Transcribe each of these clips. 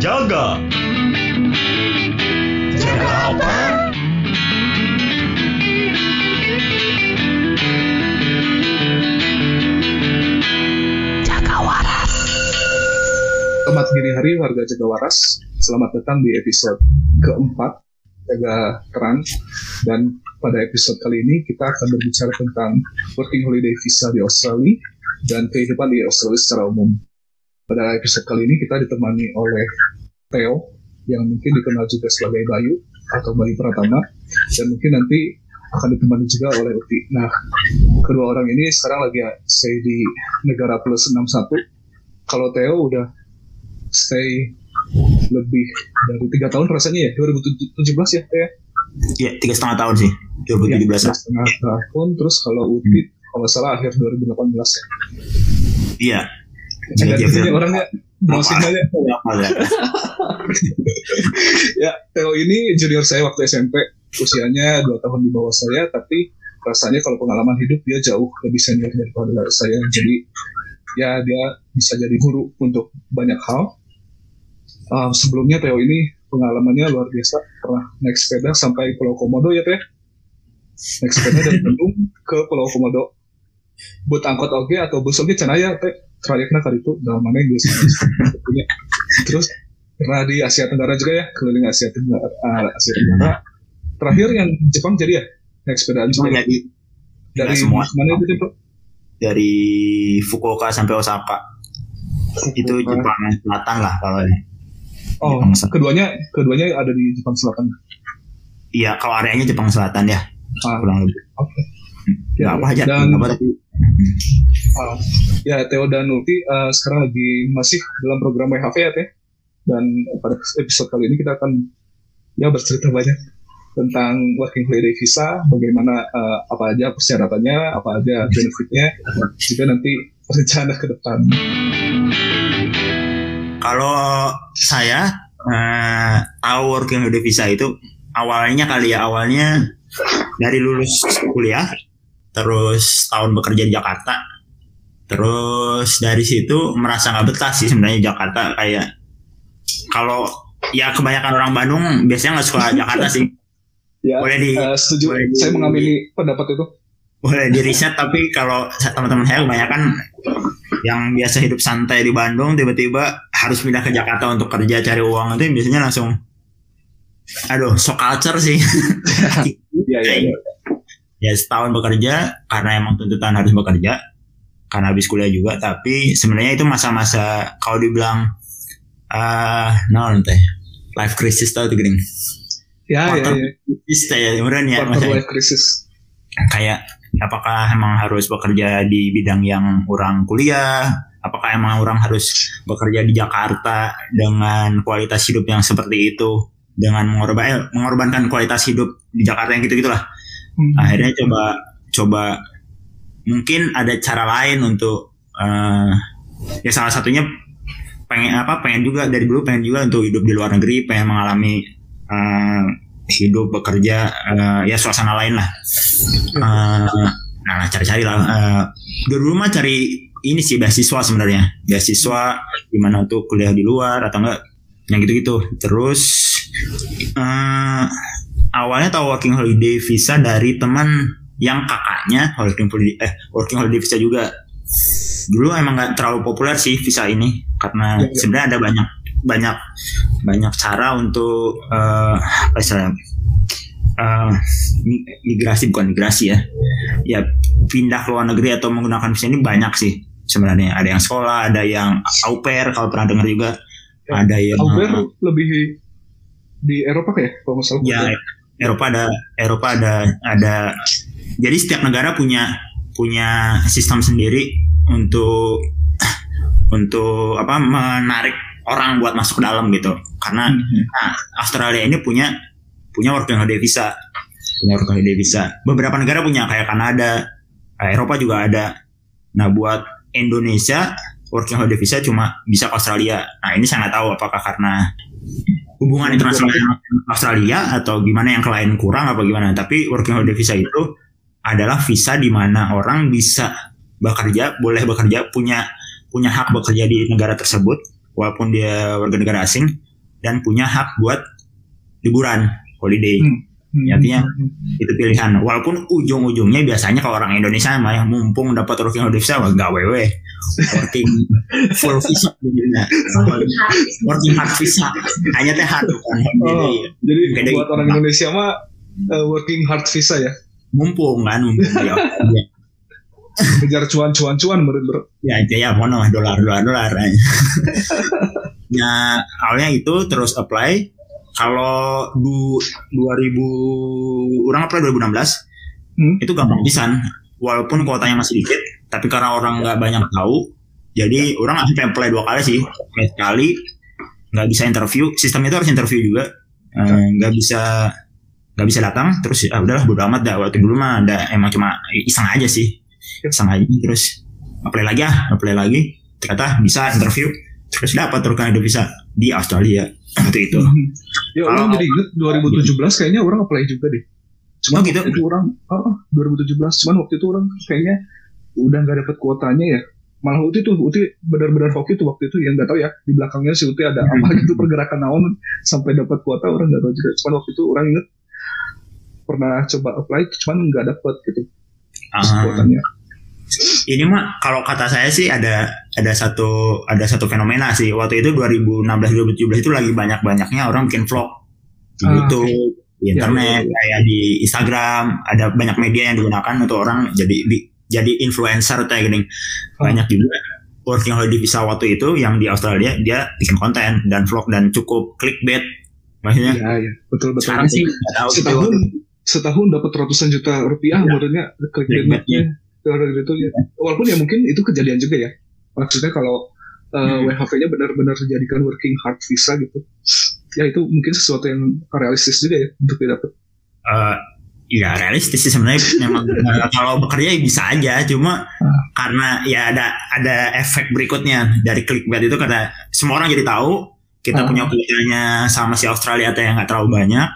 Jaga. Jaga apa? Selamat dini hari warga Jaga Waras. Selamat datang di episode keempat Jaga Terang. Dan pada episode kali ini kita akan berbicara tentang working holiday visa di Australia dan kehidupan di Australia secara umum. Pada episode kali ini kita ditemani oleh Theo yang mungkin dikenal juga sebagai Bayu atau Bayu Pratama dan mungkin nanti akan ditemani juga oleh Uti. Nah, kedua orang ini sekarang lagi stay di negara plus 61. Kalau Theo udah stay lebih dari tiga tahun rasanya ya 2017 ya Theo? Ya, tiga setengah tahun sih. 2017 Ya, setengah tahun terus kalau Uti kalau nggak salah akhir 2018 ya. Iya. Ada Iya, di sini iya. orangnya browsing aja. Ya? Ya, Theo ini junior saya waktu SMP, usianya dua tahun di bawah saya, tapi rasanya kalau pengalaman hidup dia jauh lebih senior daripada saya. Jadi ya dia bisa jadi guru untuk banyak hal. Um, sebelumnya Theo ini pengalamannya luar biasa, pernah naik sepeda sampai Pulau Komodo ya Teh. Naik sepeda dari Bandung ke Pulau Komodo. Buat angkot oke atau bus oke cenaya Teh. Trayeknya kali itu dalam mana yang biasa punya. Terus pernah di Asia Tenggara juga ya keliling Asia Tenggara ah, Asia Tenggara terakhir yang Jepang jadi ya naik sepedaan Cuma juga jadi dari semua. mana itu tuh dari Fukuoka sampai Osaka. Itu Jepang Selatan lah kalau ini. oh Jepang keduanya keduanya ada di Jepang Selatan Iya, kalau areanya Jepang Selatan ya, ah, kurang lebih. oke Nggak apa aja. dan apa ah, ya Theo dan Nuti eh, sekarang lagi masih dalam program WHV ya Teh. Dan pada episode kali ini kita akan ya bercerita banyak tentang working holiday visa, bagaimana eh, apa aja persyaratannya, apa aja benefitnya, juga nanti rencana ke depan. Kalau saya eh, tahu working holiday visa itu awalnya kali ya awalnya dari lulus kuliah, terus tahun bekerja di Jakarta, terus dari situ merasa nggak betah sih sebenarnya Jakarta kayak kalau ya kebanyakan orang Bandung biasanya nggak suka Jakarta sih. Ya, Boleh di eh, setuju. boleh di- Saya mengamini pendapat itu. boleh di riset tapi kalau teman-teman saya kebanyakan yang biasa hidup santai di Bandung tiba-tiba harus pindah ke Jakarta untuk kerja cari uang itu biasanya langsung aduh so culture sih Iya, iya, iya. Ya setahun bekerja karena emang tuntutan harus bekerja karena habis kuliah juga tapi sebenarnya itu masa-masa kalau dibilang ah non teh life crisis tau tuh gering? Ya, ya, ya. crisis teh ya beneran ya masa life crisis. kayak apakah emang harus bekerja di bidang yang orang kuliah? Apakah emang orang harus bekerja di Jakarta dengan kualitas hidup yang seperti itu? Dengan mengorban eh, mengorbankan kualitas hidup di Jakarta yang gitu gitulah Hmm. akhirnya coba coba mungkin ada cara lain untuk eh, ya salah satunya pengen apa pengen juga dari dulu pengen juga untuk hidup di luar negeri pengen mengalami eh, hidup bekerja eh, ya suasana lain lah. Eh, nah cari-cari lah. Dari dulu mah cari ini sih beasiswa sebenarnya. Beasiswa gimana untuk kuliah di luar atau enggak yang gitu-gitu. Terus eh awalnya tahu working holiday visa dari teman yang kakaknya working holiday eh working holiday visa juga. Dulu emang nggak terlalu populer sih visa ini karena Ya, ya. sebenarnya ada banyak banyak banyak cara untuk eh apa istilahnya mi- migrasi bukan migrasi ya. Ya pindah ke luar negeri atau menggunakan visa ini banyak sih sebenarnya. Ada yang sekolah ada yang au pair kalau pernah dengar juga. Ya, ada yang Au pair lebih di Eropa kayak kalau nggak salah. ya Eropa ada Eropa ada ada. Jadi setiap negara punya punya sistem sendiri untuk untuk apa menarik orang buat masuk ke dalam gitu. Karena Mhm. nah, Australia ini punya punya working holiday visa punya working holiday visa beberapa negara punya kayak Kanada kayak Eropa juga ada. Nah buat Indonesia working holiday visa cuma bisa ke Australia. Nah ini saya nggak tahu apakah karena hubungan internasional Australia atau gimana yang lain kurang apa gimana tapi working holiday visa itu adalah visa di mana orang bisa bekerja boleh bekerja punya punya hak bekerja di negara tersebut walaupun dia warga negara asing dan punya hak buat liburan holiday. Hmm. Hmm. Ya, artinya itu pilihan. Walaupun ujung-ujungnya biasanya kalau orang Indonesia mah yang mumpung dapat working holiday visa wah gak wewe working full visa jadinya. working hard visa hanya teh hard bukan Oh, holiday. jadi buat gitu. orang Indonesia mah uh, working hard visa ya, mumpung kan mumpung ya, kejar cuan-cuan-cuan menurut bro. ya itu ya mono dolar dolar dolar ya awalnya itu terus apply kalau du 2000 orang apply 2016 Hmm. itu gampang pisan walaupun kuotanya masih dikit tapi karena orang nggak banyak tahu jadi orang langsung apply dua kali sih. Sekali nggak bisa interview. Sistem itu harus interview juga. Eh, nggak bisa nggak bisa datang. Terus ah udahlah bodo amat dah. Waktu dulu mah ada emang cuma iseng aja sih. Iseng aja terus apply lagi ah apply lagi. Ternyata bisa interview terus dapat terus kan bisa di Australia. Waktu itu. Ya Kalau- orang jadi inget 2017 kayaknya orang apply juga deh. Oh, Cuman gitu? waktu itu orang, oh, oh, 2017. Cuman waktu itu orang kayaknya udah nggak dapet kuotanya ya. Malah Uti tuh, Uti benar-benar hoki tuh waktu itu yang nggak tahu ya di belakangnya si Uti ada apa gitu pergerakan naon sampai dapat kuota orang nggak tahu juga. Cuman waktu itu orang inget pernah coba apply, cuman nggak dapet gitu Ah. kuotanya. ini mah kalau kata saya sih ada ada satu ada satu fenomena sih waktu itu 2016 2017 itu lagi banyak banyaknya orang bikin vlog di Ah, YouTube di Ya, internet ya, ya. kayak di Instagram ada banyak media yang digunakan untuk orang jadi di- jadi influencer kayak gini. Banyak juga working holiday visa waktu itu yang di Australia dia bikin konten dan vlog dan cukup clickbait. Maksudnya Iya, iya, betul betul. sekarang sih tahu sih setahun setahun dapat ratusan juta rupiah Ya. menurutnya clickbaitnya. Dari itu ya walaupun ya mungkin itu kejadian juga ya. Maksudnya kalau uh, Hmm. WHV-nya benar-benar dijadikan working hard visa gitu ya itu mungkin sesuatu yang realistis juga ya untuk didapat. Eh ya realistis sih sebenarnya. Memang eh, kalau bekerja ya bisa aja. Cuma karena ya ada ada efek berikutnya. Dari clickbait itu karena semua orang jadi tahu. Kita Ah. punya kuotanya sama si Australia atau yang nggak terlalu banyak.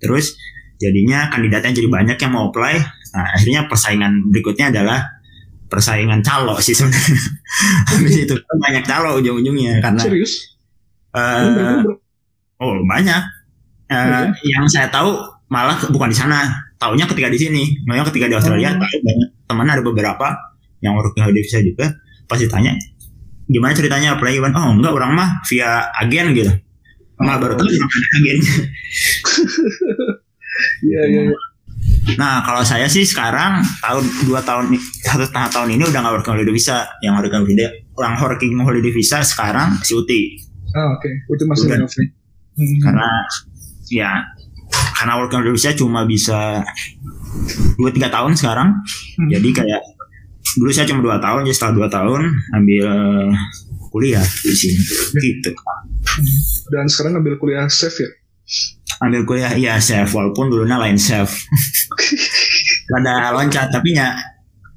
Terus jadinya kandidatnya jadi banyak yang mau apply. Nah akhirnya persaingan berikutnya adalah persaingan calo sih sebenarnya. Habis itu banyak calo ujung-ujungnya karena serius? bro? Oh banyak. Oh, Yang saya tahu malah bukan di sana. Taunya ketika di sini. Makanya ketika di Australia Oh. tahu banyak teman ada beberapa yang working holiday visa juga. Pasti tanya gimana ceritanya apply gimana? Oh enggak orang mah via agen gitu. Malah baru tahu orang ada agennya. iya iya. Nah kalau saya sih sekarang tahun dua tahun satu setengah tahun ini udah nggak working holiday visa. Yang working holiday orang working holiday visa sekarang si Uti ah oke itu masih Udah. WHV Hmm. karena ya karena working holiday visa cuma bisa dua tiga tahun sekarang. Hmm. jadi kayak dulu saya cuma dua tahun jadi setelah dua tahun ambil kuliah di sini. Gitu. Dan sekarang ngambil kuliah safe ya? Ambil kuliah ya chef. Walaupun dulunya lain chef. Rada loncat tapi ya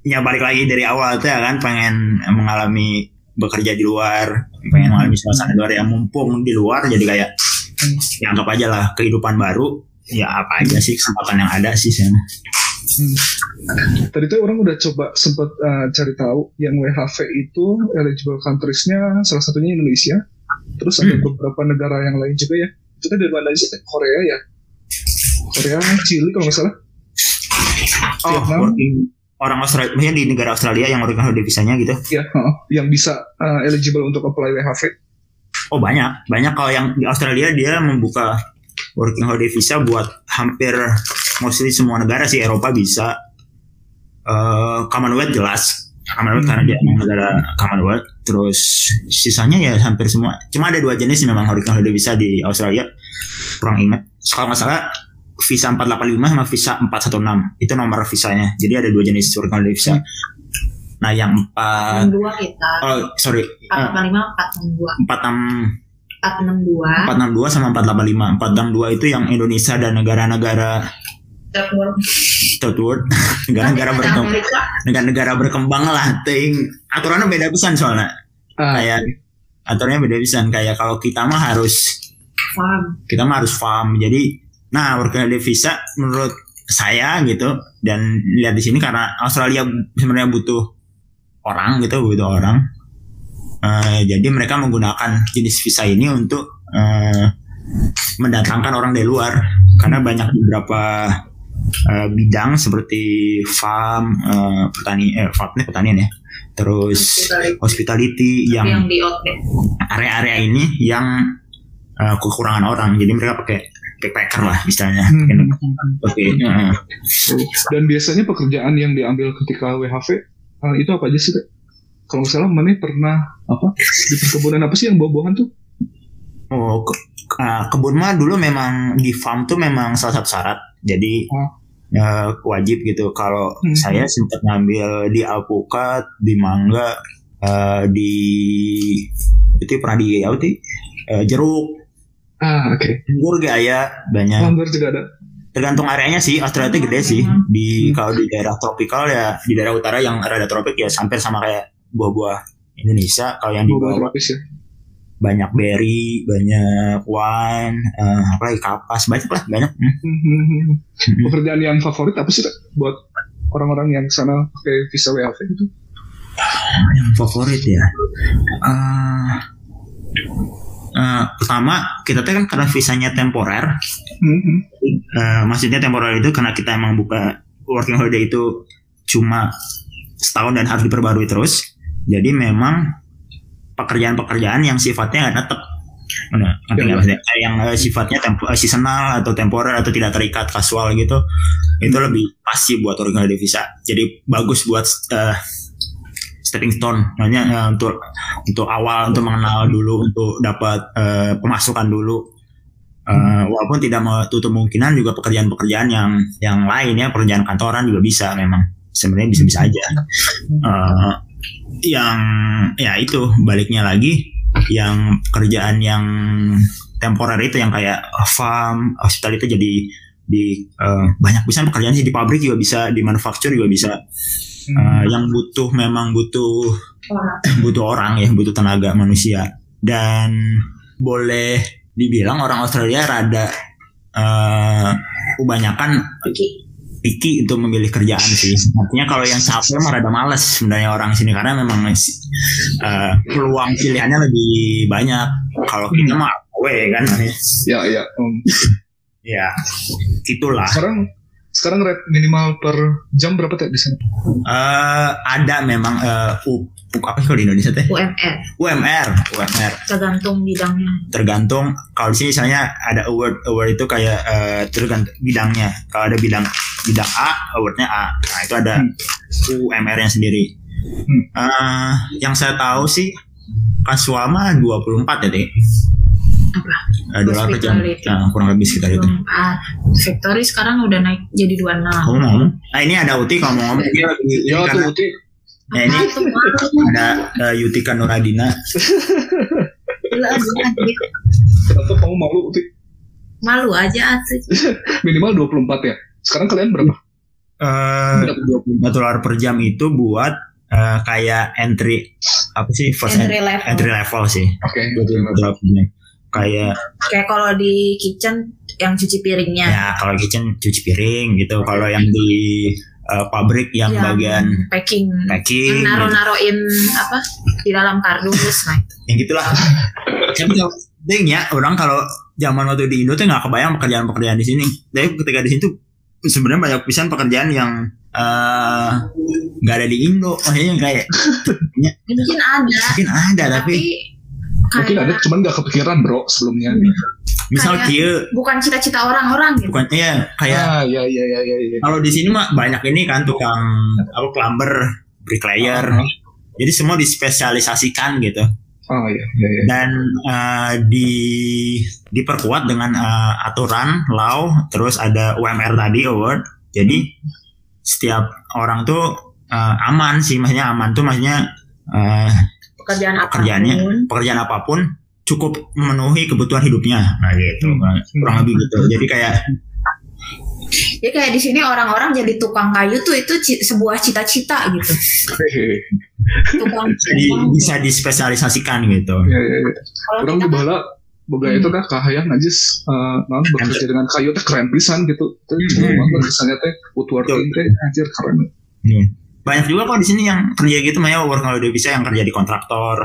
ya balik lagi dari awal tuh ya kan pengen mengalami bekerja di luar pengen mengalami suasana luar. Yang mumpung di luar jadi kayak Hmm. ya anggap aja lah kehidupan baru ya apa aja sih kesempatan yang ada sih sana Hmm. Tadi tuh orang udah coba sempat uh, cari tahu yang WHV itu eligible countries-nya salah satunya Indonesia. Terus ada Hmm. beberapa negara yang lain juga ya. Itu kan dari mana sih? Korea ya. Korea, Chili kalau nggak salah. oh Vietnam. orang Australia maksudnya di negara Australia yang working holiday visanya gitu Ya, heeh, yang bisa uh, eligible untuk apply WHV. Oh banyak, banyak kalau yang di Australia dia membuka working holiday visa buat hampir mostly semua negara sih Eropa bisa. Eh Commonwealth jelas, Commonwealth karena dia emang negara Commonwealth. Terus sisanya ya hampir semua. Cuma ada dua jenis memang working holiday visa di Australia. Kurang ingat. Kalau nggak salah visa 485 sama visa 416 itu nomor visanya. Jadi ada dua jenis working holiday visa. Nah yang empat, dua kita oh sorry, empat lima lima empat enam dua empat enam empat enam dua 462 sama 485. 462 itu yang Indonesia dan negara-negara third world, negara-negara berkembang, negara-negara berkembang lah. Ting aturannya beda pisan soalnya. Ah, Kayak aturannya beda pisan kayak kalau kita mah harus farm kita mah harus farm. Jadi nah working holiday visa menurut saya gitu dan lihat di sini karena Australia sebenarnya butuh orang gitu butuh orang. Eh, jadi mereka menggunakan jenis visa ini untuk eh, mendatangkan orang dari luar karena banyak beberapa eh, bidang seperti farm eh, petani eh farm ini pertanian ya terus Hospitality. hospitality yang, yang di outlet. area-area ini yang eh, kekurangan orang jadi mereka pakai backpacker lah istilahnya Hmm. oke eh, Dan biasanya pekerjaan yang diambil ketika WHV eh, itu apa aja sih? Kalau salah, mana pernah apa di perkebunan apa sih yang buah-buahan tuh? oh ke- eh, kebun mah dulu memang di farm tuh memang salah satu syarat jadi Oh. eh, wajib gitu kalau Hmm. saya sempat ngambil di alpukat di mangga eh, di itu pernah di apa sih Eh, jeruk Ah, oke. anggur gaya banyak Langgar juga ada. tergantung areanya sih Australia itu gede sih di kalau di daerah tropikal ya di daerah utara yang rada tropik ya hampir sama kayak buah-buah Indonesia kalau yang di Buah-buah bawah tropis ya. banyak berry banyak wine eh, apa lagi kapas banyak lah banyak Hmm. Hmm. Pekerjaan yang favorit apa sih Teh, buat orang-orang yang sana pakai visa WHV itu? yang favorit ya Eh, eh, pertama kita tuh kan karena visanya temporer Hmm. Eh, maksudnya temporer itu karena kita emang buka working holiday itu cuma setahun dan harus diperbarui terus. Jadi memang pekerjaan-pekerjaan yang sifatnya nggak tetap. Mana? Ngerti Ya, ya. Yang eh, sifatnya tempo, eh, seasonal atau temporer atau tidak terikat kasual gitu. Itu lebih pasti buat working holiday visa. Jadi bagus buat eh, stepping stone. Makanya eh, untuk untuk awal untuk mengenal dulu untuk dapat eh, pemasukan dulu. Eh, walaupun tidak menutup kemungkinan juga pekerjaan-pekerjaan yang yang lain ya pekerjaan kantoran juga bisa memang sebenarnya bisa-bisa aja Eh, yang ya itu baliknya lagi yang pekerjaan yang temporer itu yang kayak farm hospital itu jadi di eh, banyak bisa pekerjaan sih di pabrik juga bisa di manufacture juga bisa Eh, yang butuh memang butuh Orang. butuh orang ya butuh tenaga manusia dan boleh dibilang orang Australia rada eh kebanyakan. Picky untuk memilih kerjaan sih. Artinya kalau yang capek mah rada males sebenarnya orang sini karena memang eh, peluang pilihannya lebih banyak. Kalau kita mah we kan. Ya, ya. Um, ya gitulah. Sekarang sekarang rate minimal per jam berapa teh di sana? Eh, ada memang eh, U- apa sih kalau di Indonesia teh? UMR UMR UMR tergantung bidangnya. tergantung kalau di sini misalnya ada award award itu kayak eh, tergantung bidangnya. Kalau ada bidang bidang A awardnya A. Nah itu ada UMR nya sendiri. Hmm. Eh, yang saya tahu sih kasual mah 24 ya deh Apa? Eh, dolar per jam. Nah, kurang lebih sekitar itu Ah, Factory sekarang udah naik jadi 26. kamu mau ngomong nah ini ada Uti kalau mau ngomong dia lagi ini Ya tuh, Uti. ya, ini ada eh, Yutika Nuradina Gila. Kenapa kamu malu, Uti? Malu aja atuh. Minimal 24 ya. Sekarang kalian berapa? eh Dapat 20. 4 dolar per jam itu buat eh, kayak entry apa sih first Entry level. entry level sih Oke. 25 dolar per jam. Kayak Kayak kalau di kitchen yang cuci piringnya. ya kalau kitchen cuci piring gitu. Kalau yang di eh, pabrik yang bagian packing. packing Yang naruh-naruhin apa di dalam kardus nah yang gitulah. Tapi kalau penting ya orang kalau zaman waktu di Indo tuh nggak kebayang pekerjaan-pekerjaan di sini. Tapi ketika di sini tuh sebenarnya banyak pisan pekerjaan yang eh, nggak ada di Indo. Maksudnya yang kayak mungkin ada. Mungkin ada tapi tapi Mungkin kayak ada, cuman gak kepikiran bro sebelumnya. misal kayak- kia bukan cita-cita orang-orang gitu bukan iya kayak Ah, ya, ya, ya, ya, ya. kalau di sini mah banyak ini kan tukang apa plumber bricklayer Ah. jadi semua dispesialisasikan gitu Oh, ya, ya, ya. dan eh, di diperkuat dengan eh, aturan law terus ada UMR tadi award jadi setiap orang tuh eh, aman sih maksudnya aman tuh maksudnya eh, pekerjaan apa pun Pekerjaannya. pekerjaan apa pun cukup memenuhi kebutuhan hidupnya nah gitu Hmm. kurang, lebih gitu jadi kayak ya kayak di sini orang-orang jadi tukang kayu tuh itu sebuah cita-cita gitu tukang di, bisa dispesialisasikan gitu Ya, ya, ya. kalau Orang di kan bala boga itu kan kahayang najis eh non bekerja dengan kayu teh keren pisan gitu. Teh Hmm. hmm. banget kesannya teh woodworking teh anjir keren. Hmm. Banyak juga kok di sini yang kerja gitu mah ya work holiday bisa yang kerja di kontraktor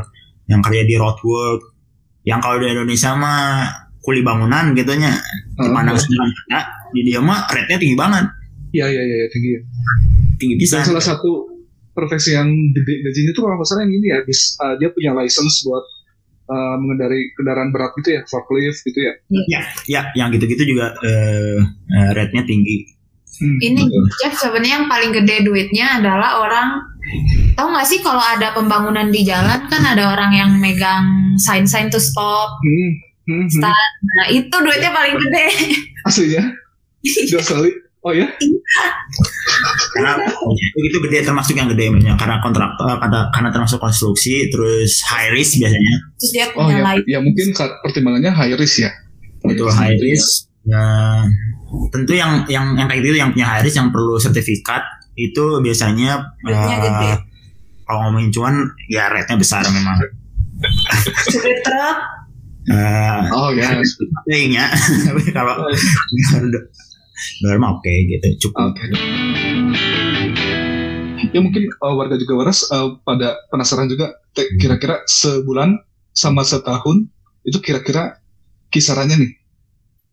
yang kerja di road work yang kalau di Indonesia mah kuli bangunan gitunya dipandang Ah. sebelah mata di dia mah rate-nya tinggi banget Iya iya iya tinggi. ya. tinggi Dan bisa salah satu profesi yang gede gajinya tuh kalau nggak salah yang ini ya, bis, uh, dia punya license buat uh, mengendari kendaraan berat gitu ya, forklift gitu ya. ya yang gitu-gitu juga eh, eh, rate-nya tinggi Hmm. Ini Jeff sebenarnya yang paling gede duitnya adalah orang tahu nggak sih kalau ada pembangunan di jalan kan ada orang yang megang sign-sign to stop. Hmm. Hmm. hmm. Start. Nah itu duitnya paling gede. Aslinya dua kali. Oh ya? karena itu itu gede termasuk yang gede banyak karena kontrak eh, karena, karena termasuk konstruksi terus high risk biasanya Terus dia Oh punya ya, light. ya mungkin pertimbangannya high risk ya. itu high risk Nah, tentu yang yang yang kayak gitu yang punya high risk yang perlu sertifikat itu biasanya gede. kalau ngomongin cuan ya rate-nya besar memang Supir truk Eh, Oh ya. tapi kalau dolar mah oke gitu cukup Oke. Ya mungkin uh, warga juga waras uh, pada penasaran juga kira-kira sebulan sama setahun itu kira-kira kisarannya nih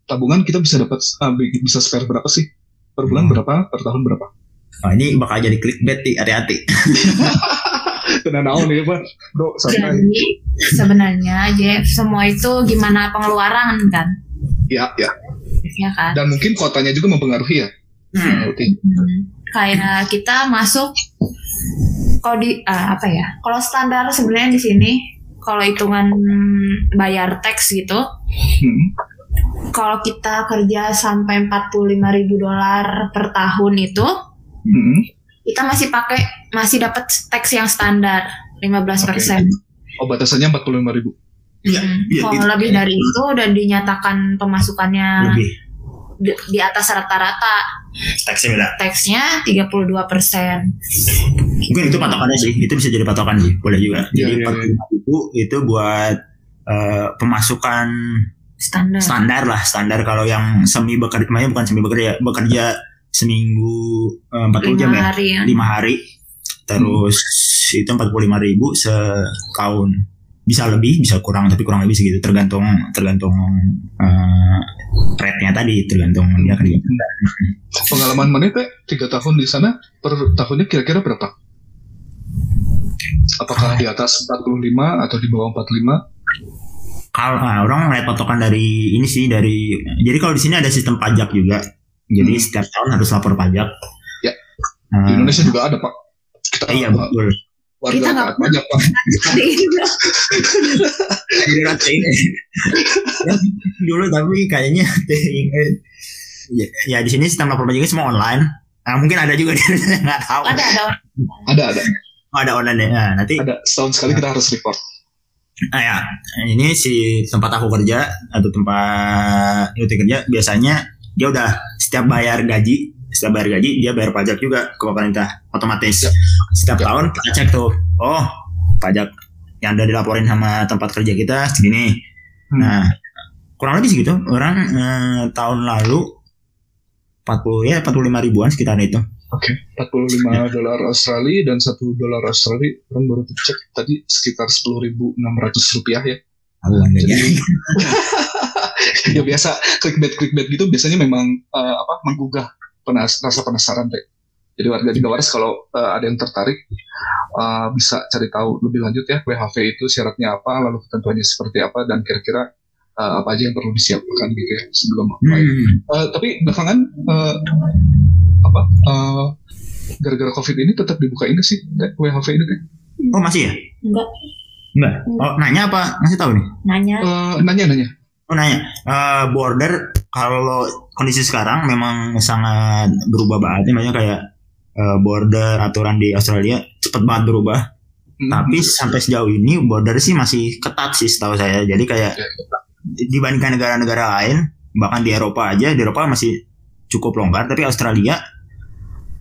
tabungan kita bisa dapat uh, bi- bisa spare berapa sih per bulan Hmm. berapa per tahun berapa? Nah, ini bakal jadi clickbait nih hati-hati Kena naon nih pak, bro santai. Jadi sebenarnya Jeff semua itu gimana pengeluaran kan? Ya ya. Ya kan? Dan mungkin kotanya juga mempengaruhi ya. Hmm. Oke. Hmm, kayak kita masuk kalau di ah, apa ya? Kalau standar sebenarnya di sini kalau hitungan bayar teks gitu, Hmm. Kalau kita kerja sampai 45.000 ribu dolar per tahun itu, Hmm. kita masih pakai masih dapat teks yang standar 15 persen. Oh batasannya 45 ribu. Iya, iya, kalau gitu. lebih dari itu udah dinyatakan pemasukannya lebih di, di atas rata-rata teksnya beda teksnya 32 persen. mungkin itu patokannya sih itu bisa jadi patokan sih boleh juga jadi iya, empat ribu itu buat eh, pemasukan standar. standar lah standar kalau yang semi bekerja makanya bukan semi bekerja bekerja seminggu eh, 40 jam lima ya hari ya. lima hari terus itu 45 ribu setahun bisa lebih bisa kurang tapi kurang lebih segitu tergantung tergantung eh, rate-nya tadi tergantung dia kerja Pengalaman mana teh tiga tahun di sana per tahunnya kira-kira berapa? Apakah di atas 45 atau di bawah 45? Kalau nah, orang ngeliat patokan dari ini sih dari jadi kalau di sini ada sistem pajak juga. Jadi Hmm. setiap tahun harus lapor pajak. Ya. Eh, Di Indonesia juga ada pak. Kita iya betul. Warga Kita nggak pajak pak. Ini. Dulu tapi kayaknya ya, ya di sini sistem lapor pajaknya semua online. Nah, mungkin ada juga di Indonesia, nggak tahu. Ada ada. Ada ada. Oh, ada online ya. Nah, nanti ada. Setahun sekali kita harus report. Nah ya, ini si tempat aku kerja atau tempat UT kerja biasanya dia udah setiap bayar gaji, setiap bayar gaji dia bayar pajak juga ke pemerintah otomatis. Ya. Setiap Ya. tahun kita cek tuh, oh pajak yang udah dilaporin sama tempat kerja kita segini. Hmm. Nah kurang lebih segitu. Orang eh, tahun lalu 40 ya 45 ribuan sekitar itu. Oke, 45 dolar Australia dan satu dolar Australia orang baru cek tadi sekitar 10.600 rupiah ya. Nggak Jadi ya biasa clickbait clickbait gitu biasanya memang eh, apa menggugah penas rasa penasaran teh. Jadi warga di Waras kalau eh, ada yang tertarik eh, bisa cari tahu lebih lanjut ya WHV itu syaratnya apa, lalu ketentuannya seperti apa dan kira-kira eh, apa aja yang perlu disiapkan gitu ya sebelum apply. Hmm. Eh, tapi belakangan eh, apa eh, gara-gara covid ini tetap dibuka ini sih WHV ini teh Oh masih ya? enggak Enggak. Oh nanya apa? Masih tahu nih? nanya Eh, nanya-nanya Oh nanya, eh, border kalau kondisi sekarang memang sangat berubah banget, namanya kayak eh, border aturan di Australia cepet banget berubah. Hmm. Tapi sampai sejauh ini border sih masih ketat sih setahu saya. Jadi kayak Ya. dibandingkan negara-negara lain, bahkan di Eropa aja, di Eropa masih cukup longgar, tapi Australia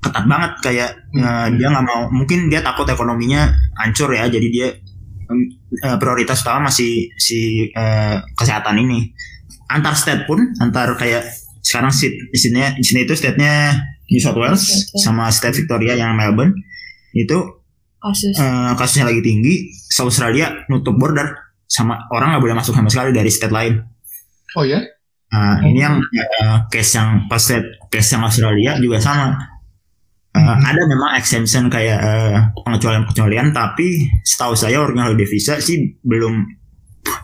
ketat banget kayak eh, dia nggak mau, mungkin dia takut ekonominya hancur ya, jadi dia eh, prioritas utama masih si eh, kesehatan ini antar state pun antar kayak sekarang state di sini di sini itu state-nya New South Wales Oke. sama state Victoria yang Melbourne itu kasus eh, kasusnya lagi tinggi South Australia nutup border sama orang nggak boleh masuk sama sekali dari state lain Oh ya? Nah, ini yang uh, case yang pas case yang Australia juga sama. Uh, Hmm. Ada memang exemption kayak uh, pengecualian-pengecualian, tapi setahu saya working holiday visa sih belum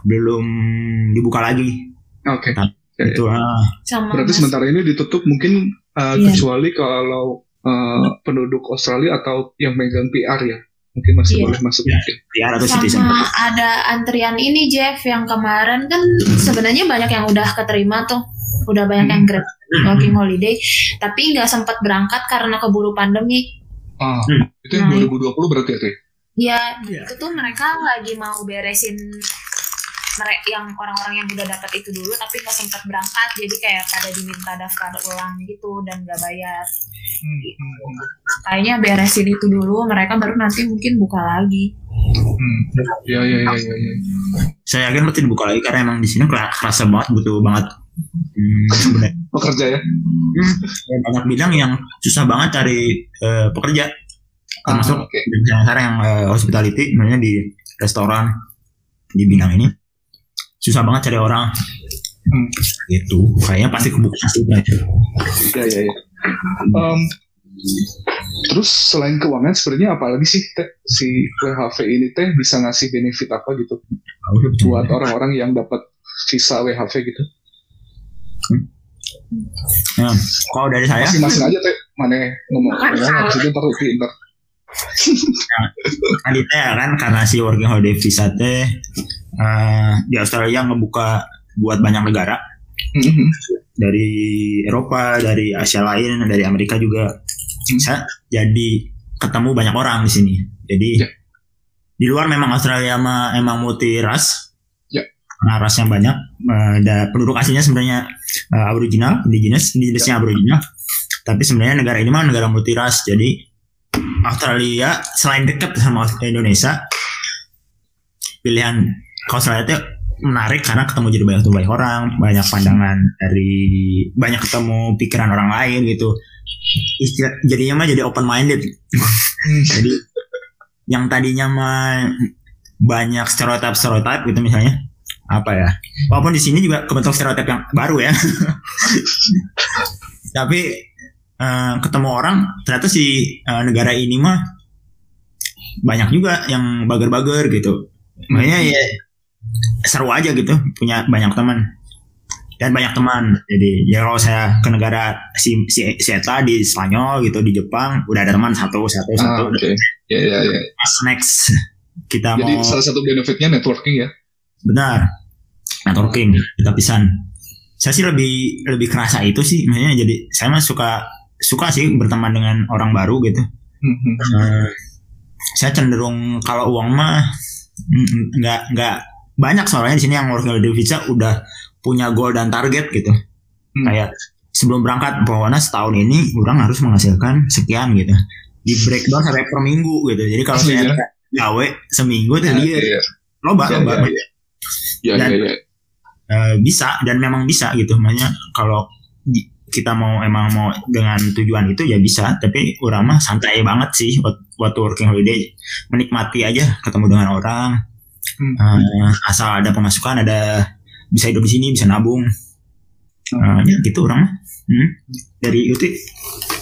belum dibuka lagi. Oke. Nah, ya. Itu ah. sama Berarti Mas. sementara ini ditutup mungkin uh, Iya. kecuali kalau uh, penduduk Australia atau yang megang PR ya. Mungkin masih Iya. boleh masuk. Mungkin. PR atau citizen. sama ada antrian ini Jeff yang kemarin kan sebenarnya banyak yang udah keterima tuh udah banyak yang grab working holiday tapi nggak sempat berangkat karena keburu pandemi Ah, Hmm. itu yang Nah, 2020 berarti ya? Teh? ya Iya. itu tuh mereka lagi mau beresin mereka yang orang-orang yang udah dapat itu dulu tapi nggak sempat berangkat jadi kayak pada diminta daftar ulang gitu dan nggak bayar Hmm, hmm, hmm. kayaknya beresin itu dulu mereka baru nanti mungkin buka lagi Hmm. Ya, ya, ya, ya, ya. Saya yakin pasti dibuka lagi karena emang di sini kera- kerasa banget butuh banget hmm. Pekerja ya? Hmm, ya banyak bidang yang susah banget cari eh, pekerja termasuk Ah, bidang sekarang yang eh, hospitality sebenarnya di restoran di bidang ini susah banget cari orang Hmm. gitu kayaknya pasti kebuka sih. Ya, ya, ya. Em, terus selain keuangan sebenarnya apalagi sih teh si WHV ini teh bisa ngasih benefit apa gitu buat orang-orang yang dapat visa WHV gitu? Nah, kalau dari saya Masing-masing aja teh mana ngomong ya habis itu ntar Lutfi ntar. tadi teh kan karena si working holiday visa teh eh, di Australia ngebuka buat banyak negara Mhm. dari Eropa, dari Asia lain, dari Amerika juga. Saya jadi ketemu banyak orang di sini. Jadi Ya. di luar memang Australia mah emang multi ras. Ya. Karena rasnya banyak. Dan penduduk aslinya sebenarnya eh, Aboriginal, indigenous, indigenous-nya Aboriginal. Tapi sebenarnya negara ini mah negara multi ras. Jadi Australia selain dekat sama Indonesia, pilihan Australia itu menarik karena ketemu jadi banyak tuh banyak orang, banyak pandangan dari banyak ketemu pikiran orang lain gitu. Istilah, jadinya mah jadi open minded. Hmm. jadi yang tadinya mah banyak stereotip stereotip gitu misalnya apa ya? Walaupun di sini juga kebentuk stereotip yang baru ya. Tapi eh, ketemu orang ternyata si eh, negara ini mah banyak juga yang bager-bager gitu. Makanya ya seru aja gitu punya banyak teman. Dan banyak teman. Jadi ya kalau saya ke negara si si, si Eta di Spanyol gitu di Jepang udah ada teman satu satu satu. Ah, oke. Ya, ya, ya. Pas next kita Jadi mau salah satu benefitnya networking ya. benar networking kita pisan saya sih lebih lebih kerasa itu sih makanya jadi saya mah suka suka sih berteman dengan orang baru gitu Hmm, hmm. Eh, saya cenderung kalau uang mah nggak nggak banyak soalnya di sini yang working holiday visa udah punya goal dan target gitu Hmm. kayak sebelum berangkat pokoknya setahun ini orang harus menghasilkan sekian gitu di breakdown sampai per minggu gitu jadi kalau saya ya? gawe seminggu tuh Ya, dia ya, loba ya, loba ya, ya. Ya, Dan- ya, ya. Eh, bisa dan memang bisa gitu. Makanya kalau kita mau emang mau dengan tujuan itu ya bisa tapi orang mah santai banget sih wak- waktu working holiday. Menikmati aja ketemu dengan orang. Hmm. Eh, asal ada pemasukan ada bisa hidup di sini bisa nabung Ya gitu orang mah. Hmm. dari Uti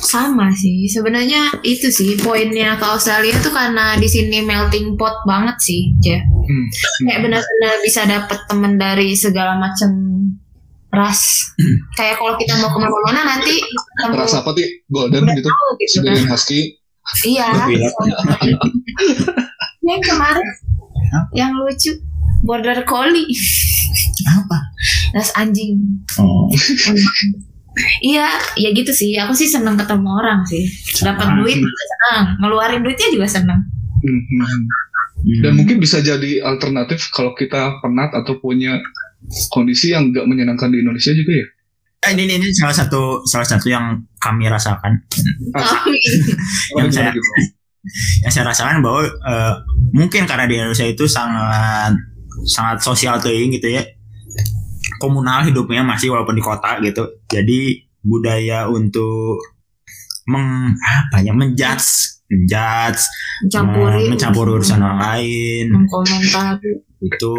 sama sih. Sebenarnya itu sih poinnya ke Australia tuh karena di sini melting pot banget sih Jeff. Hmm. kayak benar-benar bisa dapet temen dari segala macam ras. Kayak kalau kita mau ke mana-mana nanti Rasa apa sih? Golden gitu? tahu gitu kan. Husky. iya. Yang kemarin yang lucu border collie. Apa ras anjing oh iya ya gitu sih aku sih seneng ketemu orang sih dapat duit juga senang ngeluarin duitnya juga senang Hmm, hmm, hmm. Hmm. Dan mungkin bisa jadi alternatif kalau kita penat atau punya kondisi yang nggak menyenangkan di Indonesia juga ya. Eh, ini, ini ini salah satu salah satu yang kami rasakan Ah, Oh, iya. Yang saya- gitu? yang saya rasakan bahwa eh, mungkin karena di Indonesia itu sangat sangat sosial tuing gitu ya komunal hidupnya masih walaupun di kota gitu jadi budaya untuk meng apa ya menjudge menjudge mencampuri eh, mencampuri urusan orang lain mengkomentari itu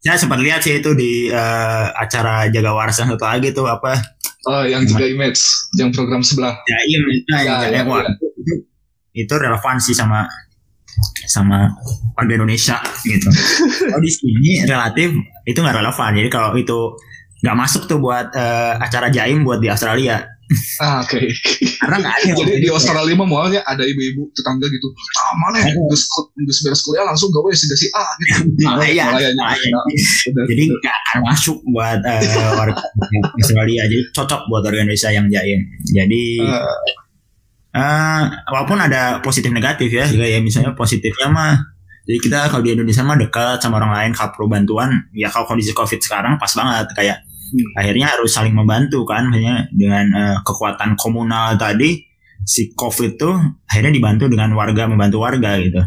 saya sempat lihat sih itu di eh, acara jaga waras yang satu lagi tuh apa Oh, yang juga image, yang program sebelah. Itu yang Ya, Jaim. ya, Wah, ya. itu, itu relevan sih sama sama warga Indonesia gitu. Kalau di sini relatif itu nggak relevan. Jadi kalau itu nggak masuk tuh buat eh, acara Jaim buat di Australia Ah, oke. karena nggak ada. Jadi di Australia mah mualnya ada ibu-ibu tetangga gitu. Ah, mana ya? Gus gus beres kuliah langsung gawe si si A gitu. Nah, iya, nah, iya. Bener, jadi bener. nggak akan masuk buat eh, warga Australia. Jadi cocok buat warga Indonesia yang Jaim. Jadi Eh, Eh, walaupun ada positif negatif ya, kayak misalnya positifnya mah, jadi kita kalau di Indonesia mah dekat sama orang lain, kalau perlu bantuan, ya kalau kondisi COVID sekarang pas banget, kayak Hmm. akhirnya harus saling membantu kan, misalnya dengan eh, kekuatan komunal tadi, si COVID tuh akhirnya dibantu dengan warga membantu warga gitu.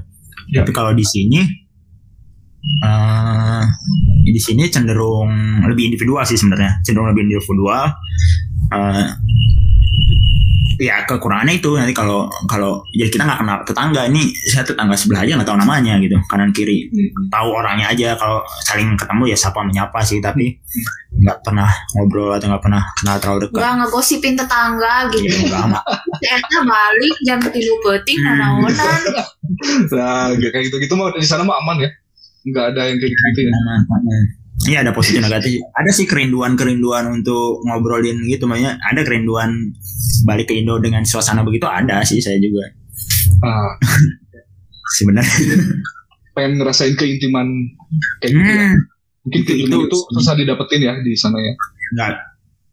Ya. Tapi kalau di sini, eh di sini cenderung lebih individual sih sebenarnya, cenderung lebih individual. Eh, ya kekurangannya itu nanti kalau kalau jadi kita nggak kenal tetangga ini saya tetangga sebelah aja nggak tahu namanya gitu kanan kiri Hmm. tahu orangnya aja kalau saling ketemu ya sapa menyapa sih tapi nggak pernah ngobrol atau nggak pernah kenal terlalu dekat Gak ngegosipin tetangga gitu. ya nggak Eta balik jam tilu peting Hmm. nanaonan. Nah, kayak gitu-gitu mah di sana mah aman ya. Nggak ada yang kayak gitu ya. aman aman. Iya ada positif negatif. Ada sih kerinduan kerinduan untuk ngobrolin gitu, makanya ada kerinduan balik ke Indo dengan suasana begitu ada sih saya juga Ah, sebenarnya. pengen ngerasain keintiman kayak gitu ya. Hmm. Mungkin keintiman Itu- itu susah didapetin ya di sana ya. nggak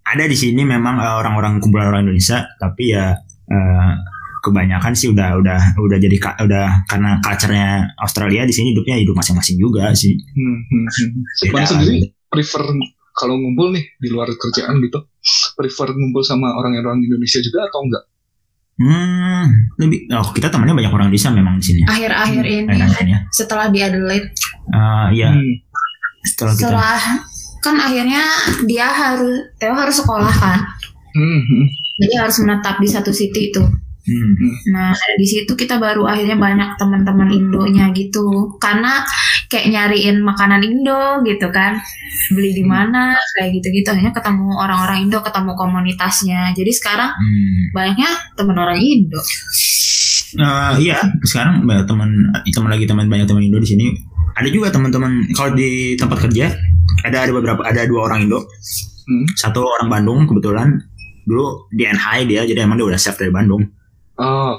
ada di sini memang eh, orang-orang kumpulan orang Indonesia tapi ya eh, kebanyakan sih udah udah udah jadi udah karena culture-nya Australia di sini hidupnya hidup masing-masing juga sih Hmm, hmm, hmm. Mana sendiri prefer kalau ngumpul nih di luar kerjaan gitu, prefer ngumpul sama orang-orang Indonesia juga atau enggak? hmm lebih oh kita temannya banyak orang Indonesia memang di sini Akhir-akhir ini Enak-enak ya setelah di Adelaide Eh, ya Hmm. setelah kita setelah kan akhirnya dia harus Theo harus sekolah kan Hmm, hmm. jadi harus menetap di satu city itu hmm. nah di situ kita baru akhirnya banyak teman-teman Indonya gitu. Karena kayak nyariin makanan Indo gitu kan. Beli di mana kayak gitu-gitu. Akhirnya ketemu orang-orang Indo ketemu komunitasnya. Jadi sekarang Hmm. banyaknya teman orang Indo. Eh, iya. Sekarang banyak teman teman lagi teman banyak teman Indo di sini. Ada juga teman-teman kalau di tempat kerja ada ada beberapa ada dua orang Indo. Hmm. satu orang Bandung kebetulan. Dulu di NHI dia jadi emang dia udah chef dari Bandung Oh.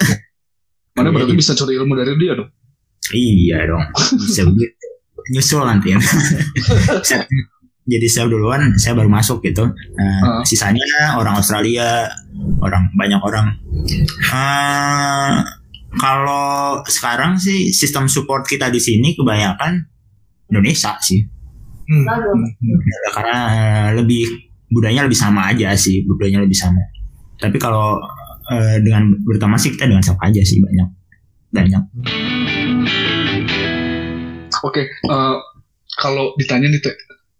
Mana berarti bisa cari ilmu dari dia dong? iya dong bisa begitu nyusul nanti ya jadi chef duluan saya baru masuk gitu Nah, Ah. sisanya orang Australia orang banyak orang Eh, kalau sekarang sih sistem support kita di sini kebanyakan Indonesia sih Hmm. Karena eh, lebih budayanya lebih sama aja sih budayanya lebih sama tapi kalau eh, dengan berteman sih kita dengan siapa aja sih banyak banyak Oke, eh, kalau ditanya nih teh,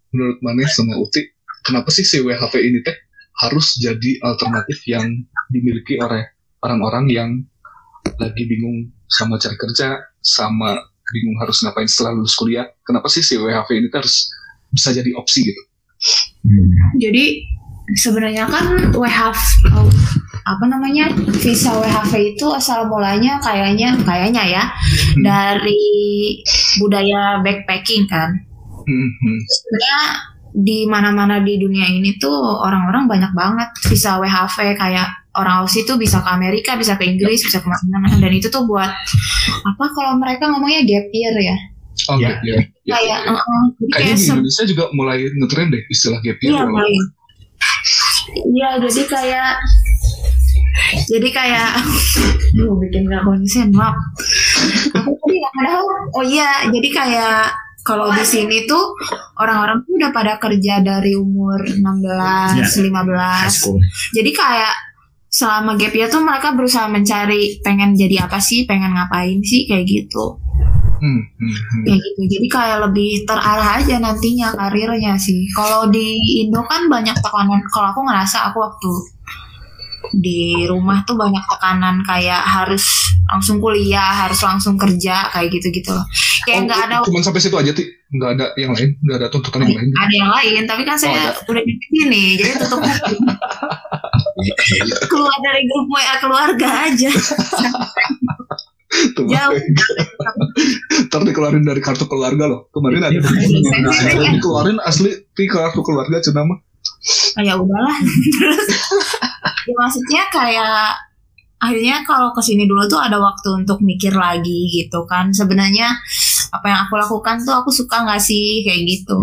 menurut Maneh sama Uti, kenapa sih si WHV ini teh harus jadi alternatif yang dimiliki oleh orang-orang yang lagi bingung sama cari kerja, sama bingung harus ngapain setelah lulus kuliah? Kenapa sih si WHV ini teh harus bisa jadi opsi gitu? Hmm. Jadi sebenarnya kan WHV apa namanya visa WHV itu asal mulanya kayaknya kayaknya ya Hmm. dari budaya backpacking kan. Hmm, hmm. Sebenarnya di mana-mana di dunia ini tuh orang-orang banyak banget visa WHV kayak orang Aussie tuh bisa ke Amerika, bisa ke Inggris, bisa ke mana-mana dan itu tuh buat apa kalau mereka ngomongnya gap year ya. Oke, Ya. ya. Ya, Kayak, ya. uh-uh, jadi Kayaknya kayak di Indonesia juga mulai ngetren deh istilah gap year. Iya. Iya, jadi kayak jadi kayak Duh, bikin gak konsen, maaf. Aku tadi nggak padahal, oh iya, jadi kayak kalau di sini tuh orang-orang tuh udah pada kerja dari umur 16, Ya. 15. High school. Jadi kayak selama gap year tuh mereka berusaha mencari pengen jadi apa sih, pengen ngapain sih kayak gitu. Hmm, hmm, hmm. Kayak gitu. Jadi kayak lebih terarah aja nantinya karirnya sih. Kalau di Indo kan banyak tekanan. Kalau aku ngerasa aku waktu di rumah tuh banyak tekanan kayak harus langsung kuliah harus langsung kerja kayak gitu gitu loh kayak nggak ada Cuman sampai situ aja, Ti. Nggak ada yang lain, nggak ada tuntutan yang lain. ada yang lain tapi kan saya udah di sini jadi tutup keluar dari grup WA keluarga aja Tuh, jauh Ntar dikeluarin dari kartu keluarga loh. Kemarin ada Iya. dikeluarin asli Ti kartu keluarga cina mah. Ah, ya udahlah terus ya maksudnya kayak akhirnya kalau ke sini dulu tuh ada waktu untuk mikir lagi gitu kan sebenarnya apa yang aku lakukan tuh aku suka nggak sih kayak gitu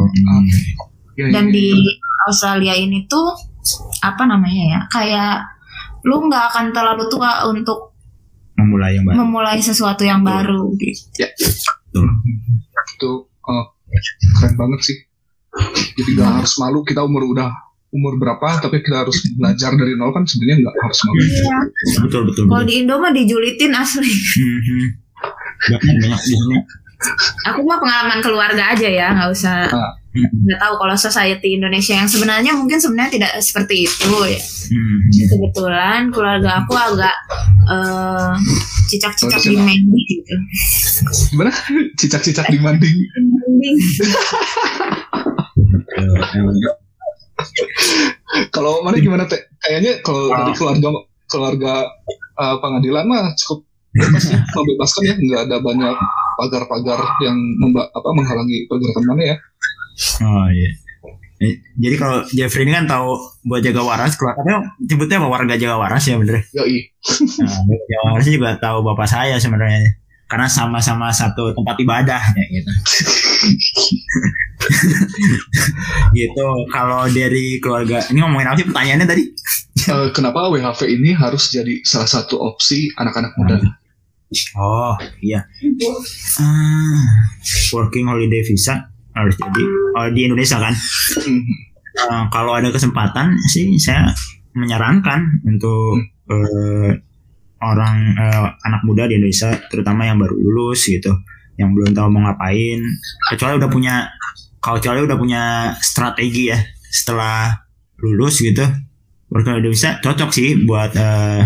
Ya, dan ya, di ya. Australia ini tuh apa namanya ya kayak lu nggak akan terlalu tua untuk memulai yang baru memulai sesuatu yang baru gitu. Betul. itu eh, keren banget sih. Jadi nggak harus malu kita umur udah umur berapa tapi kita harus belajar dari nol kan sebenarnya nggak harus malu. Iya. betul betul, Kalau di Indo mah dijulitin asli. Banyak banyak di sini Aku mah pengalaman keluarga aja ya, nggak usah Ah. nggak tahu kalau society Indonesia yang sebenarnya mungkin sebenarnya tidak seperti itu ya. Mhm. Kebetulan keluarga aku agak eh, cicak-cicak di. Mendi gitu. Gimana? Cicak-cicak di manding. Kalau mana gimana teh? Kayaknya kalau Ah. dari keluarga keluarga eh, pengadilan mah cukup bebas ya, membebaskan ya, nggak ada banyak pagar-pagar yang memba- apa menghalangi pergerakan mana ya. Oh iya. Eh, Jadi kalau Jeffrey ini kan tahu buat jaga waras, keluarganya sebutnya apa warga jaga waras ya bener. Yoi. Nah, jaga waras juga tahu bapak saya sebenarnya. Karena sama-sama satu tempat ibadah ya gitu. gitu. Kalau dari keluarga, ini ngomongin apa sih pertanyaannya tadi? Eh, kenapa WHV ini harus jadi salah satu opsi anak-anak muda? Oh iya. Ah, working holiday visa harus jadi oh, di Indonesia kan. Eh, kalau ada kesempatan sih saya menyarankan untuk eh, orang eh, anak muda di Indonesia terutama yang baru lulus gitu yang belum tahu mau ngapain. Kecuali udah punya kalau kecuali udah punya strategi ya setelah lulus gitu working holiday visa cocok sih buat eh,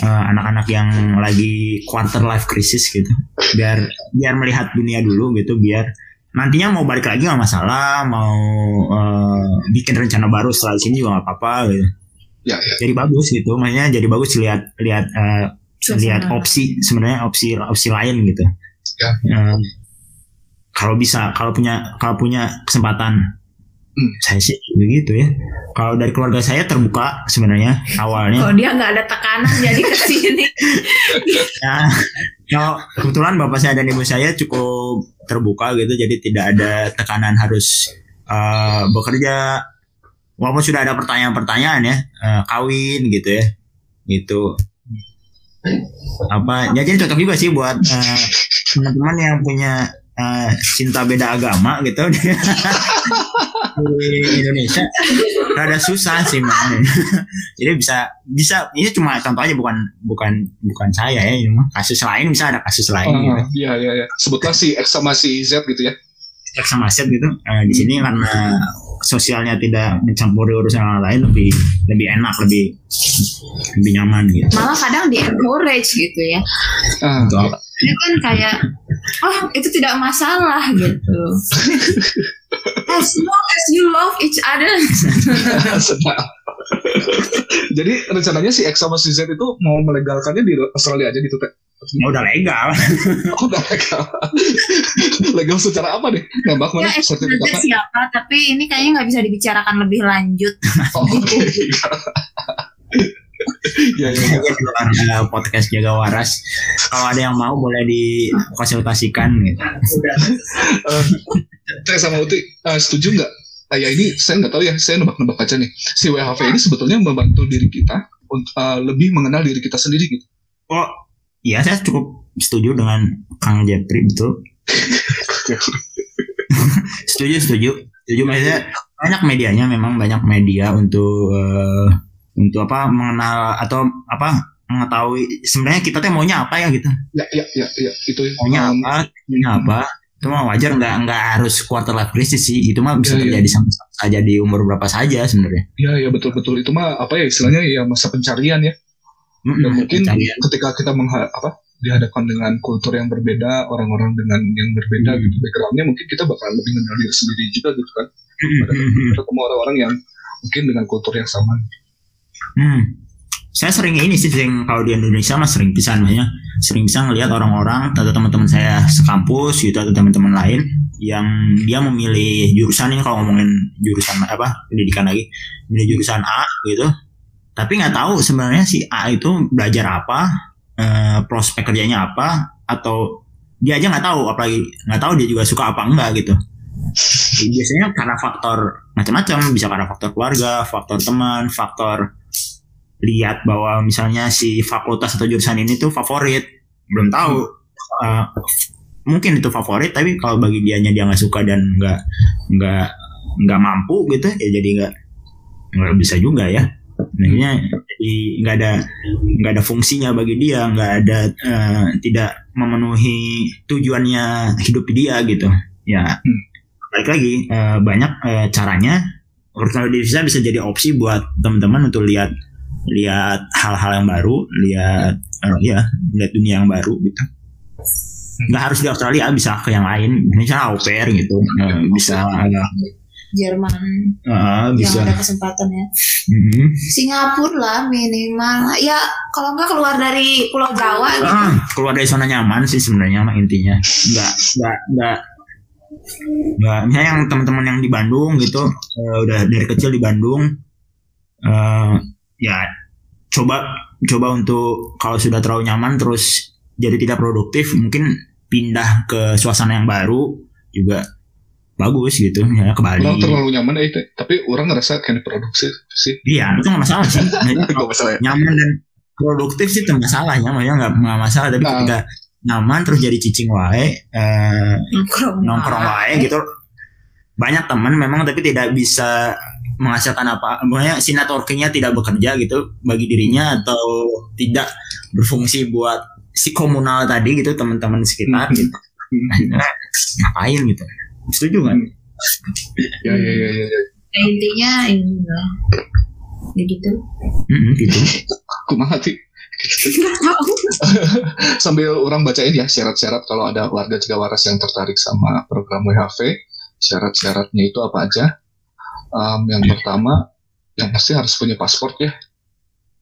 eh, anak-anak yang lagi quarter life crisis gitu. Biar biar melihat dunia dulu gitu biar nantinya mau balik lagi nggak masalah mau eh, bikin rencana baru setelah sini juga nggak apa-apa gitu. Ya, ya. jadi bagus gitu maksudnya jadi bagus lihat lihat eh, lihat opsi sebenarnya opsi opsi lain gitu Ya. Kalau bisa kalau punya kalau punya kesempatan Hmm. saya sih begitu ya kalau dari keluarga saya terbuka sebenarnya awalnya Kalau dia nggak ada tekanan jadi ke sini. Nah, kalau kebetulan bapak saya dan ibu saya cukup terbuka gitu, jadi tidak ada tekanan harus eh, bekerja. Walaupun sudah ada pertanyaan-pertanyaan ya, eh, kawin gitu ya, gitu. Apa? Ya jadi cocok juga sih buat eh, teman-teman yang punya eh, cinta beda agama gitu di Indonesia. Rada susah sih memang. jadi bisa bisa ini cuma contoh aja bukan bukan bukan saya ya ini mah kasus lain bisa ada kasus lain gitu Oh, iya, iya, iya. Sebutlah si X sama si Z gitu ya. X sama Z gitu Eh, di sini karena sosialnya tidak mencampuri urusan orang lain lebih lebih enak lebih lebih nyaman gitu Malah kadang di encourage gitu ya. Ah, Untuk apa? Ini kan kayak, oh itu tidak masalah gitu. As long as you love each other. Jadi rencananya si X sama si Z itu mau melegalkannya di Australia aja gitu, Teh. Ya udah legal Oh, udah legal. legal secara apa nih? Nembak ya mana itu saja sertifikatnya? siapa, tapi ini kayaknya nggak bisa dibicarakan lebih lanjut. Oh, Oke. ya, ya, ya. Eh, podcast jaga waras kalau ada yang mau boleh dikonsultasikan gitu Eh, Teh sama Uti, eh, setuju nggak? Ah, ya ini saya nggak tahu ya, saya nebak-nebak aja nih. Si WHV ini sebetulnya membantu diri kita untuk eh, lebih mengenal diri kita sendiri gitu. oh iya saya cukup setuju dengan Kang Jepri betul. Setuju setuju. Setuju maksudnya banyak medianya memang banyak media untuk eh, untuk apa mengenal atau apa mengetahui sebenarnya kita tuh maunya apa ya gitu. Ya, ya, ya, ya. Itu. Maunya um, apa maunya apa. Itu mah wajar nggak nggak harus quarter life crisis sih. Itu mah bisa Iya, iya. terjadi sama saja di umur berapa saja sebenarnya. Ya, ya betul-betul itu mah apa ya istilahnya ya masa pencarian ya. Dan Mm-mm, mungkin ketika kita mengha- apa dihadapkan dengan kultur yang berbeda, orang-orang dengan yang berbeda gitu backgroundnya mungkin kita bakal lebih mengenal diri sendiri juga gitu kan. Pada ketemu orang-orang yang mungkin dengan kultur yang sama. Hmm. Saya sering ini sih sering kalau di Indonesia mah sering bisa namanya sering bisa ngelihat orang-orang atau teman-teman saya sekampus gitu atau teman-teman lain yang dia memilih jurusan ini kalau ngomongin jurusan apa pendidikan lagi milih jurusan A gitu tapi nggak tahu sebenarnya si A itu belajar apa eh, prospek kerjanya apa atau dia aja nggak tahu apalagi nggak tahu dia juga suka apa enggak gitu. Biasanya karena faktor macam-macam bisa karena faktor keluarga faktor teman faktor lihat bahwa misalnya si fakultas atau jurusan ini tuh favorit. Belum tahu Uh, mungkin itu favorit tapi kalau bagi dianya dia nggak suka dan nggak nggak nggak mampu gitu ya jadi nggak nggak bisa juga ya Akhirnya jadi nggak ada nggak ada fungsinya bagi dia nggak ada eh, tidak memenuhi tujuannya hidup dia gitu. Ya balik lagi eh, banyak eh, caranya. Kalau bisa bisa jadi opsi buat teman-teman untuk lihat lihat hal-hal yang baru lihat eh, ya lihat dunia yang baru gitu. Nggak harus di Australia bisa ke yang lain. Misalnya au pair gitu. Eh, bisa Jerman eh, bisa yang ada kesempatan ya. Mhm. Singapura lah minimal. Ya kalau nggak keluar dari Pulau Jawa gitu. Ah, keluar dari zona nyaman sih sebenarnya mah intinya nggak nggak nggak nggak misalnya yang teman-teman yang di Bandung gitu eh, udah dari kecil di Bandung eh, ya coba coba untuk kalau sudah terlalu nyaman terus jadi tidak produktif mungkin pindah ke suasana yang baru juga bagus gitu misalnya ke Bali Orang terlalu nyaman ya itu, tapi orang ngerasa kayak produksi sih. iya itu nggak masalah sih Nah, masalah ya. nyaman dan produktif sih itu masalahnya maksudnya nggak nggak masalah tapi Nah. ketika nyaman terus jadi cicing wae eh, Nongkrong. wae gitu banyak teman memang tapi tidak bisa menghasilkan apa makanya si networkingnya tidak bekerja gitu bagi dirinya atau tidak berfungsi buat si komunal tadi gitu teman-teman sekitar Hmm. gitu Akhirnya, ngapain gitu setuju kan Ya ya ya ya. ya. Ya, intinya ini lah. Ya gitu. Mm-mm, gitu Aku mati. Nggak. Sambil orang bacain ya syarat-syarat kalau ada warga Jaga Waras yang tertarik sama program WHV, syarat-syaratnya itu apa aja? Em, yang pertama, yang pasti harus punya paspor ya.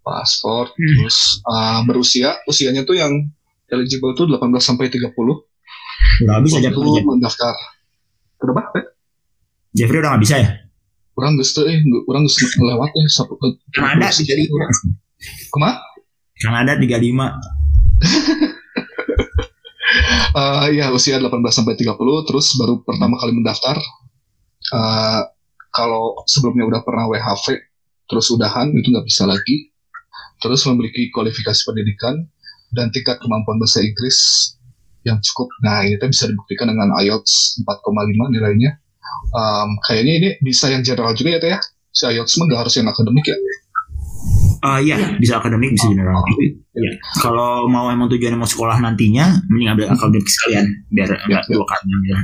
Paspor, Hmm. terus eh, berusia, usianya tuh yang eligible tuh 18 sampai 30. udah habis aja Waktu kerja mendaftar. Kenapa? Eh, Jeffrey udah nggak bisa ya Orang geus teu, eh, orang geus lewat ya. Satu, Kanada 35 Ke mana? Kanada 35 Eh, ya usia 18 sampai 30 terus baru pertama kali mendaftar. Eh, kalau sebelumnya udah pernah WHV terus udahan itu nggak bisa lagi. Terus memiliki kualifikasi pendidikan dan tingkat kemampuan bahasa Inggris yang cukup. Nah, ini tuh bisa dibuktikan dengan IELTS 4,5 nilainya. Em, kayaknya ini bisa yang general juga ya teh ya. Si IELTS mah nggak harus yang akademik ya. Ah iya, bisa akademik, bisa general. Tapi ya, kalau mau emang tujuannya mau sekolah nantinya, mending ambil akademik sekalian biar enggak ya. dua kali ambil.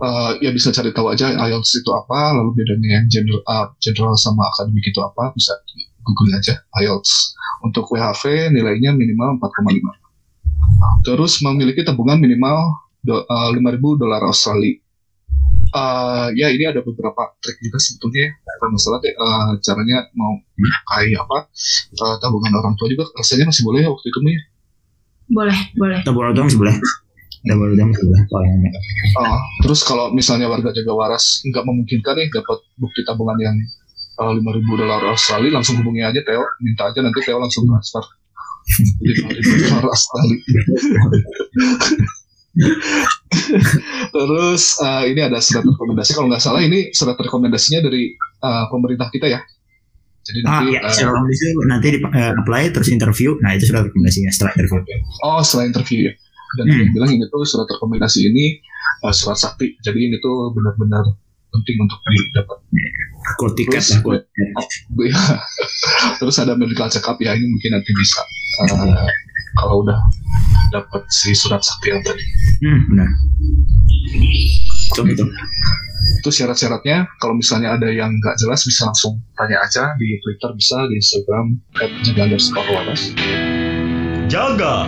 Eh, ya bisa cari tahu aja IELTS itu apa, lalu bedanya yang general, uh, general sama akademik itu apa, bisa di google aja IELTS. Untuk WHV nilainya minimal 4,5. Terus memiliki tabungan minimal do, uh, 5.000 dolar Australia. Eh, ya ini ada beberapa trik juga sebetulnya ya. kalau masalah eh, caranya mau kayak apa eh, tabungan orang tua juga rasanya masih boleh ya waktu itu nih Boleh, boleh. Dong sebelah. Tabur dong sebelah. Soalnya. Ah, terus kalau misalnya warga jaga waras nggak memungkinkan nih dapat bukti tabungan yang uh, 5.000 dolar Australia, langsung hubungi aja Theo, minta aja nanti Theo langsung transfer. 5.000 dolar Australia. terus uh, ini ada surat rekomendasi, kalau nggak salah ini surat rekomendasinya dari uh, pemerintah kita ya. Jadi Ah nanti, uh, secara itu nanti di, eh, apply terus interview. Nah itu sudah rekomendasinya setelah interview. oh setelah interview ya. Dan Hmm. bilang ini tuh surat rekomendasi ini uh, surat sakti, jadi ini tuh benar-benar penting untuk didapat. Code tiket Terus, lah, code tiket. Bu, ya. Terus ada medical check up ya ini mungkin nanti bisa uh, kalau udah dapat si surat sakti yang tadi. Hmm, benar. Betul, betul. Itu syarat-syaratnya. Kalau misalnya ada yang nggak jelas bisa langsung tanya aja di Twitter bisa di Instagram @jaga_waras. jaga